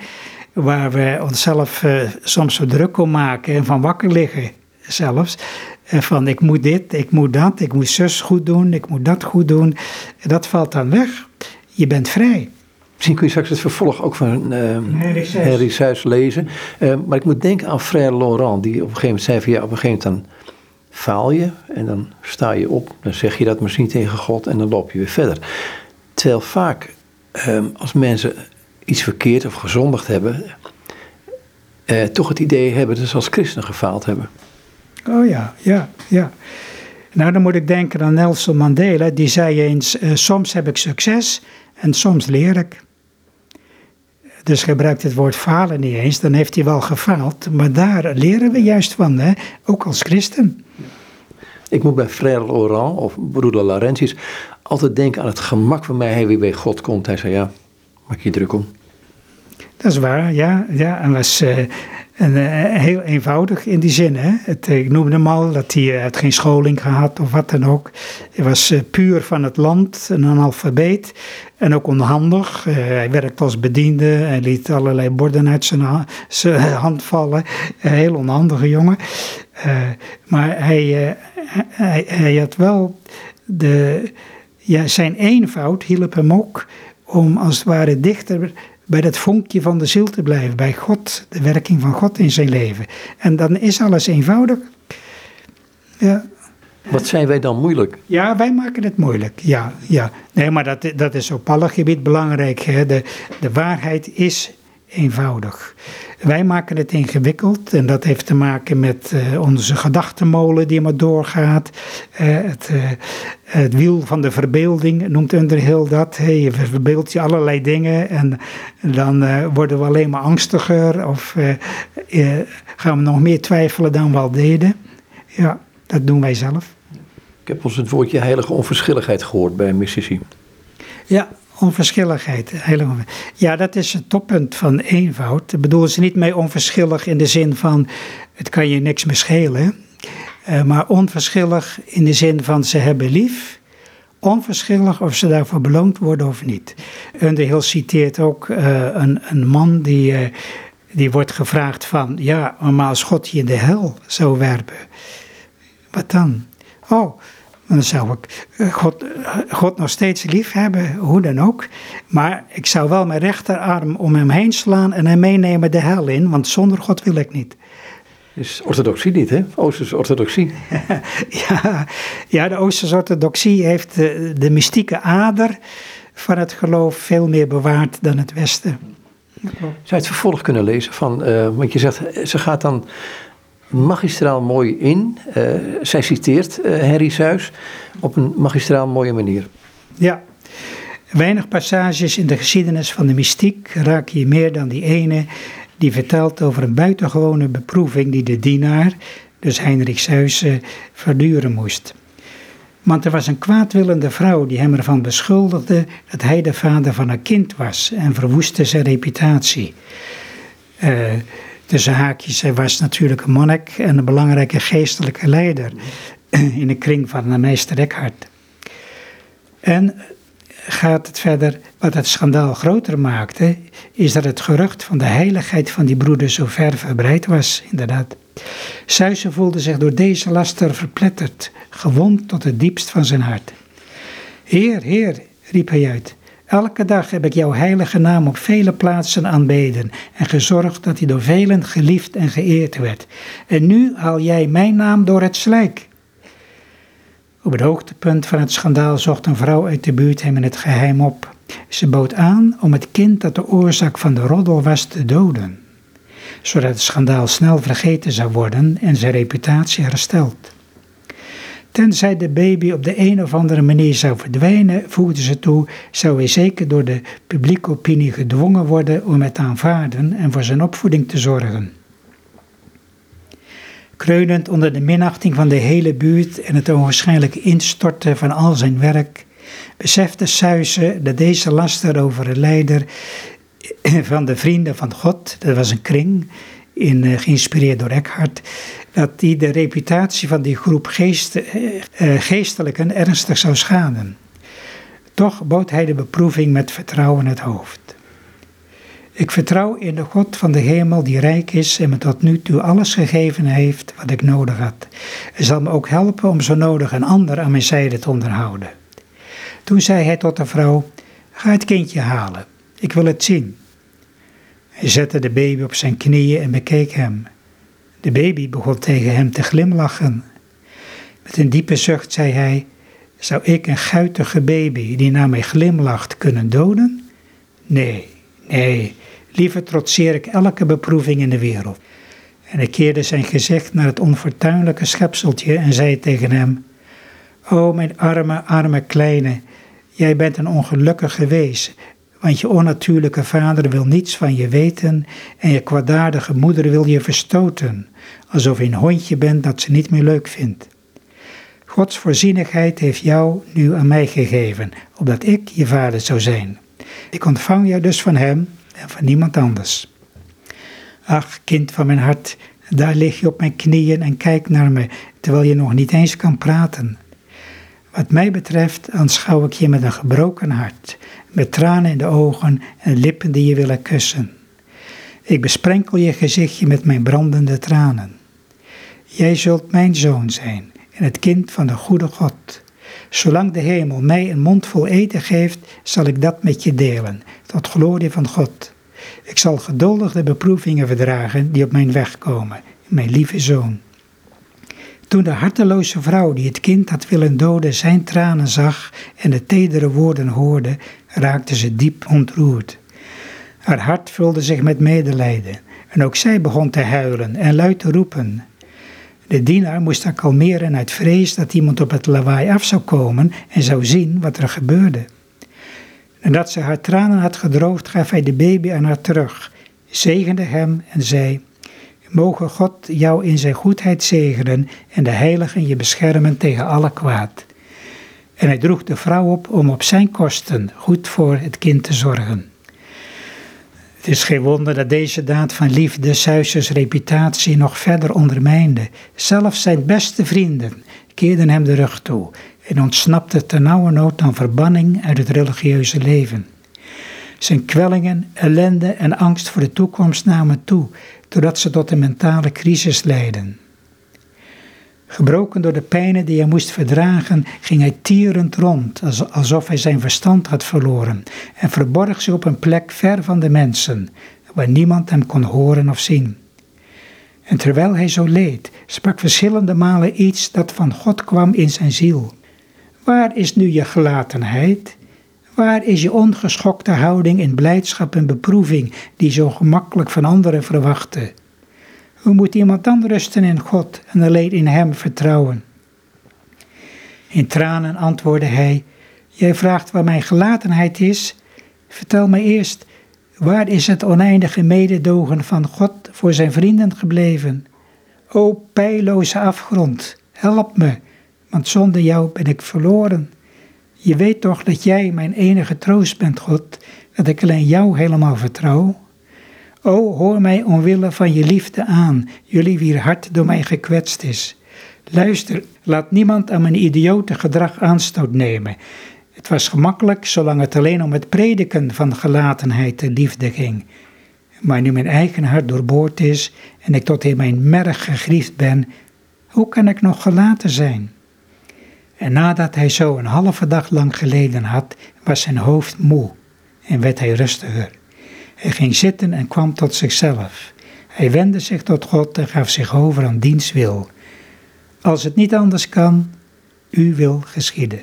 waar we onszelf uh, soms zo druk om maken en van wakker liggen zelfs. Van ik moet dit, ik moet dat, ik moet zus goed doen, ik moet dat goed doen. Dat valt dan weg. Je bent vrij. Misschien kun je straks het vervolg ook van uh, Henry Seuys lezen. Uh, maar ik moet denken aan Frère Laurent, die op een gegeven moment zei van ja, op een gegeven moment dan faal je en dan sta je op, dan zeg je dat misschien tegen God en dan loop je weer verder. Terwijl vaak um, als mensen iets verkeerd of gezondigd hebben, uh, toch het idee hebben dat ze als christenen gefaald hebben. Oh ja, ja, ja. Nou, dan moet ik denken aan Nelson Mandela. Die zei eens: uh, Soms heb ik succes en soms leer ik. Dus gebruikt het woord falen niet eens, dan heeft hij wel gefaald. Maar daar leren we juist van, hè? ook als christen. Ik moet bij Frère Laurent of broeder Laurentius altijd denken aan het gemak waarmee hij weer bij God komt. Hij zei: Ja, maak je druk om. Dat is waar, ja. ja en was uh, en, uh, heel eenvoudig in die zin. Hè? Het, ik noemde hem al dat hij had geen scholing gehad of wat dan ook. Hij was puur van het land, een analfabeet en ook onhandig. hij werkte als bediende, hij liet allerlei borden uit zijn, zijn hand vallen. heel onhandige jongen. maar hij, hij, hij, had wel de, ja, zijn eenvoud hielp hem ook om als het ware dichter bij dat vonkje van de ziel te blijven, bij God, de werking van God in zijn leven. En dan is alles eenvoudig. Ja. Wat zijn wij dan moeilijk? Ja, wij maken het moeilijk. Ja, ja. Nee, maar dat, dat is op alle gebied belangrijk. Hè. De, de waarheid is eenvoudig. Wij maken het ingewikkeld en dat heeft te maken met uh, onze gedachtenmolen die maar doorgaat. Uh, het, uh, het, wiel van de verbeelding noemt Underhill dat. Hey, je verbeeldt je allerlei dingen en dan worden we alleen maar angstiger of gaan we nog meer twijfelen dan we al deden. Ja, dat doen wij zelf. Ik heb ons het woordje heilige onverschilligheid gehoord bij Mississippi. Ja, Onverschilligheid. Ja, dat is het toppunt van eenvoud. Ik bedoel ze niet mee onverschillig in de zin van het kan je niks meer schelen. Uh, maar onverschillig in de zin van ze hebben lief. Onverschillig of ze daarvoor beloond worden of niet. Underhill citeert ook uh, een, een man die, uh, die wordt gevraagd van... Ja, maar als God je in de hel zou werpen, wat dan? Oh, dan zou ik eh, God, eh, God nog steeds lief hebben, hoe dan ook. Maar ik zou wel mijn rechterarm om hem heen slaan en hem meenemen de hel in, want zonder God wil ik niet. Is orthodoxie niet, hè? Oosterse orthodoxie. ja, ja, de Oosterse orthodoxie heeft de, de mystieke ader van het geloof veel meer bewaard dan het Westen. Zou je het vervolg kunnen lezen van, uh, want je zegt, ze gaat dan magistraal mooi in. Uh, zij citeert uh, Henry Suis op een magistraal mooie manier. Ja, weinig passages in de geschiedenis van de mystiek raken je meer dan die ene die vertelt over een buitengewone beproeving die de dienaar, dus Heinrich Suis, uh, verduren moest. Want er was een kwaadwillende vrouw die hem ervan beschuldigde dat hij de vader van haar kind was en verwoestte zijn reputatie. Uh, tussen haakjes, hij was natuurlijk een monnik en een belangrijke geestelijke leider in de kring van de meester Eckhart. En gaat het verder, wat het schandaal groter maakte, is dat het gerucht van de heiligheid van die broeder zo ver verbreid was, inderdaad. Suizen voelde zich door deze laster verpletterd, gewond tot het diepst van zijn hart. Heer, Heer, riep hij uit, Elke dag heb ik jouw heilige naam op vele plaatsen aanbeden en gezorgd dat hij door velen geliefd en geëerd werd. En nu haal jij mijn naam door het slijk. Op het hoogtepunt van het schandaal zocht een vrouw uit de buurt hem in het geheim op. Ze bood aan om het kind dat de oorzaak van de roddel was te doden, zodat het schandaal snel vergeten zou worden en zijn reputatie hersteld. Tenzij de baby op de een of andere manier zou verdwijnen, voegde ze toe, zou hij zeker door de publieke opinie gedwongen worden om het aanvaarden en voor zijn opvoeding te zorgen. Kreunend onder de minachting van de hele buurt en het onwaarschijnlijk instorten van al zijn werk, besefte Suisse dat deze laster over de leider van de Vrienden van God, dat was een kring, in, uh, geïnspireerd door Eckhart, dat die de reputatie van die groep geest, uh, geestelijken ernstig zou schaden. Toch bood hij de beproeving met vertrouwen het hoofd. Ik vertrouw in de God van de hemel die rijk is en me tot nu toe alles gegeven heeft wat ik nodig had. Hij zal me ook helpen om zo nodig een ander aan mijn zijde te onderhouden. Toen zei hij tot de vrouw: Ga het kindje halen. Ik wil het zien. Hij zette de baby op zijn knieën en bekeek hem. De baby begon tegen hem te glimlachen. Met een diepe zucht zei hij: Zou ik een guitige baby die naar mij glimlacht kunnen doden? Nee, nee, liever trotseer ik elke beproeving in de wereld. En hij keerde zijn gezicht naar het onfortuinlijke schepseltje en zei tegen hem: O mijn arme, arme kleine, jij bent een ongelukkige wees, want je onnatuurlijke vader wil niets van je weten en je kwaadaardige moeder wil je verstoten, alsof je een hondje bent dat ze niet meer leuk vindt. Gods voorzienigheid heeft jou nu aan mij gegeven, opdat ik je vader zou zijn. Ik ontvang jou dus van hem en van niemand anders. Ach, kind van mijn hart, daar lig je op mijn knieën en kijk naar me, terwijl je nog niet eens kan praten. Wat mij betreft aanschouw ik je met een gebroken hart, met tranen in de ogen en lippen die je willen kussen. Ik besprenkel je gezichtje met mijn brandende tranen. Jij zult mijn zoon zijn en het kind van de goede God. Zolang de hemel mij een mond vol eten geeft, zal ik dat met je delen, tot glorie van God. Ik zal geduldig de beproevingen verdragen die op mijn weg komen, mijn lieve zoon. Toen de harteloze vrouw die het kind had willen doden zijn tranen zag en de tedere woorden hoorde, raakte ze diep ontroerd. Haar hart vulde zich met medelijden en ook zij begon te huilen en luid te roepen. De dienaar moest haar kalmeren uit vrees dat iemand op het lawaai af zou komen en zou zien wat er gebeurde. Nadat ze haar tranen had gedroogd, gaf hij de baby aan haar terug, zegende hem en zei: Mogen God jou in zijn goedheid zegenen en de heiligen je beschermen tegen alle kwaad. En hij droeg de vrouw op om op zijn kosten goed voor het kind te zorgen. Het is geen wonder dat deze daad van liefde Zeus' reputatie nog verder ondermijnde. Zelfs zijn beste vrienden keerden hem de rug toe en ontsnapte nood aan verbanning uit het religieuze leven. Zijn kwellingen, ellende en angst voor de toekomst namen toe, doordat ze tot een mentale crisis leidden. Gebroken door de pijnen die hij moest verdragen, ging hij tierend rond, alsof hij zijn verstand had verloren, en verborg zich op een plek ver van de mensen, waar niemand hem kon horen of zien. En terwijl hij zo leed, sprak verschillende malen iets dat van God kwam in zijn ziel. Waar is nu je gelatenheid? Waar is je ongeschokte houding in blijdschap en beproeving die zo gemakkelijk van anderen verwachten? Hoe moet iemand dan rusten in God en alleen in Hem vertrouwen? In tranen antwoordde hij: Jij vraagt waar mijn gelatenheid is. Vertel me eerst, waar is het oneindige mededogen van God voor zijn vrienden gebleven? O pijloze afgrond, help me, want zonder jou ben ik verloren. Je weet toch dat jij mijn enige troost bent, God, dat ik alleen jou helemaal vertrouw? O, hoor mij omwille van je liefde aan, jullie wier hart door mij gekwetst is. Luister, laat niemand aan mijn idiote gedrag aanstoot nemen. Het was gemakkelijk zolang het alleen om het prediken van gelatenheid en liefde ging. Maar nu mijn eigen hart doorboord is en ik tot in mijn merg gegriefd ben, hoe kan ik nog gelaten zijn? En nadat hij zo een halve dag lang geleden had, was zijn hoofd moe en werd hij rustiger. Hij ging zitten en kwam tot zichzelf. Hij wendde zich tot God en gaf zich over aan diens wil. Als het niet anders kan, u wil geschieden.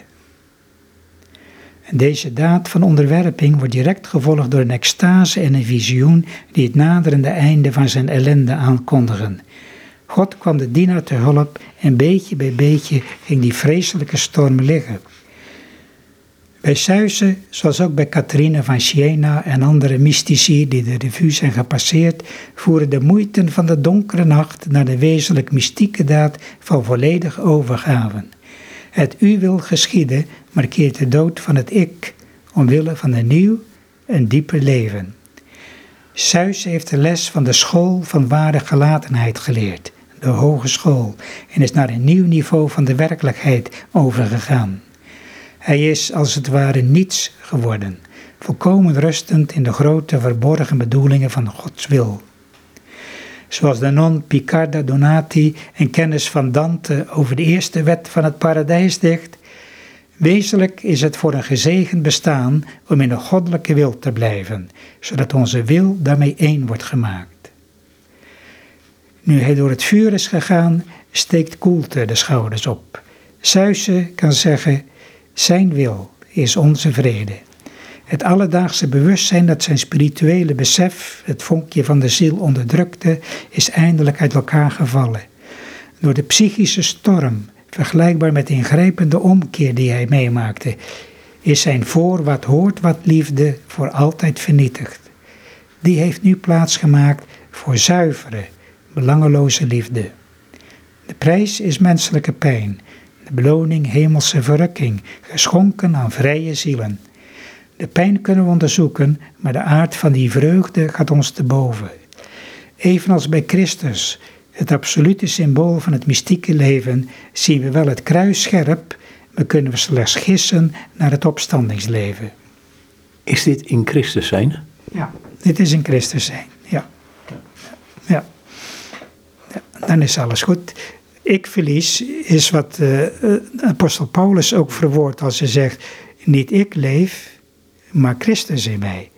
En deze daad van onderwerping wordt direct gevolgd door een extase en een visioen die het naderende einde van zijn ellende aankondigen. God kwam de dienaar te hulp en beetje bij beetje ging die vreselijke storm liggen. Bij Suizen, zoals ook bij Catharina van Siena en andere mystici die de revue zijn gepasseerd, voeren de moeite van de donkere nacht naar de wezenlijk mystieke daad van volledige overgave. Het u wil geschieden markeert de dood van het ik, omwille van een nieuw en dieper leven. Suis heeft de les van de school van ware gelatenheid geleerd, de hogeschool, en is naar een nieuw niveau van de werkelijkheid overgegaan. Hij is als het ware niets geworden, volkomen rustend in de grote verborgen bedoelingen van Gods wil. Zoals de non Picarda Donati een kennis van Dante over de eerste wet van het paradijs dicht, Wezenlijk is het voor een gezegend bestaan om in de goddelijke wil te blijven, zodat onze wil daarmee één wordt gemaakt. Nu hij door het vuur is gegaan, steekt koelte de schouders op. Zeus kan zeggen, zijn wil is onze vrede. Het alledaagse bewustzijn dat zijn spirituele besef, het vonkje van de ziel onderdrukte, is eindelijk uit elkaar gevallen. Door de psychische storm, vergelijkbaar met de ingrijpende omkeer die hij meemaakte, is zijn voor wat hoort wat liefde voor altijd vernietigd. Die heeft nu plaatsgemaakt voor zuivere, belangeloze liefde. De prijs is menselijke pijn, de beloning hemelse verrukking, geschonken aan vrije zielen. De pijn kunnen we onderzoeken, maar de aard van die vreugde gaat ons te boven. Evenals bij Christus, het absolute symbool van het mystieke leven, zien we wel het kruis scherp, maar kunnen we slechts gissen naar het opstandingsleven. Is dit in Christus zijn? Ja, dit is in Christus zijn, ja. Ja. Dan is alles goed. Ik verlies is wat uh, apostel Paulus ook verwoordt als hij zegt, niet ik leef, maar Christus in mij.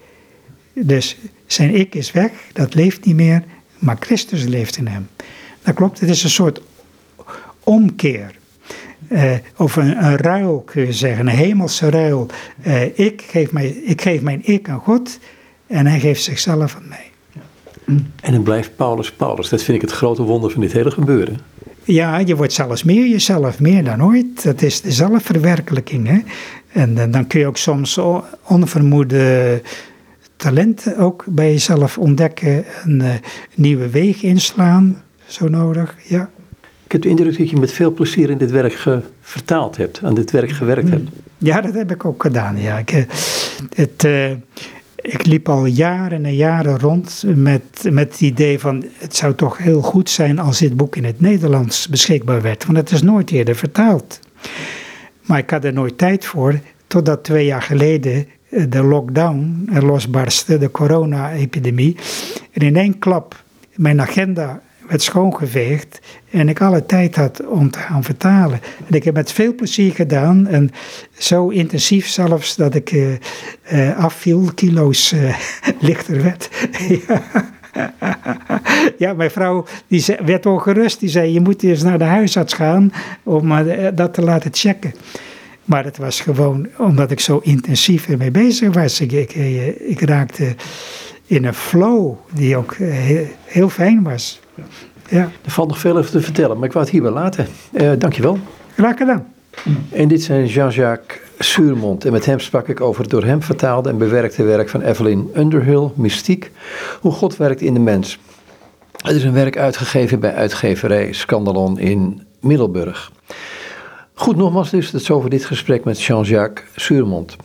Dus zijn ik is weg, dat leeft niet meer, maar Christus leeft in hem. Dat klopt, het is een soort omkeer. Uh, of een, ruil kun je zeggen, een hemelse ruil. Ik, geef ik geef mijn ik aan God en hij geeft zichzelf aan mij. En dan blijft Paulus Paulus. Dat vind ik het grote wonder van dit hele gebeuren. Ja, je wordt zelfs meer jezelf, meer dan ooit. Dat is de zelfverwerkelijking. Hè? En, dan kun je ook soms onvermoede talenten ook bij jezelf ontdekken. Een uh, nieuwe weg inslaan, zo nodig, ja. Ik heb de indruk dat je met veel plezier in dit werk vertaald hebt, aan dit werk gewerkt hebt. Ja, dat heb ik ook gedaan, ja. Ik, het, uh, ik liep al jaren en jaren rond met, met het idee van het zou toch heel goed zijn als dit boek in het Nederlands beschikbaar werd, want het is nooit eerder vertaald. Maar ik had er nooit tijd voor, totdat twee jaar geleden eh, de lockdown losbarstte, de corona-epidemie. En in één klap mijn agenda werd schoongeveegd en ik alle tijd had om te gaan vertalen. En ik heb het met veel plezier gedaan en zo intensief zelfs dat ik uh, uh, afviel, kilo's uh, lichter werd. ja, mijn vrouw die werd ongerust. Die zei, je moet eens naar de huisarts gaan om dat te laten checken. Maar het was gewoon omdat ik zo intensief ermee bezig was. Ik, ik, ik raakte in een flow die ook heel, heel fijn was. Ja. Er valt nog veel over te vertellen, maar ik wou het hierbij laten. Uh, dankjewel. Graag gedaan. En dit zijn Jean-Jacques Suurmond. En met hem sprak ik over het door hem vertaalde en bewerkte werk van Evelyn Underhill, Mystiek, hoe God werkt in de mens. Het is een werk uitgegeven bij uitgeverij Scandalon in Middelburg. Goed, nogmaals dus, dat is over dit gesprek met Jean-Jacques Suurmond.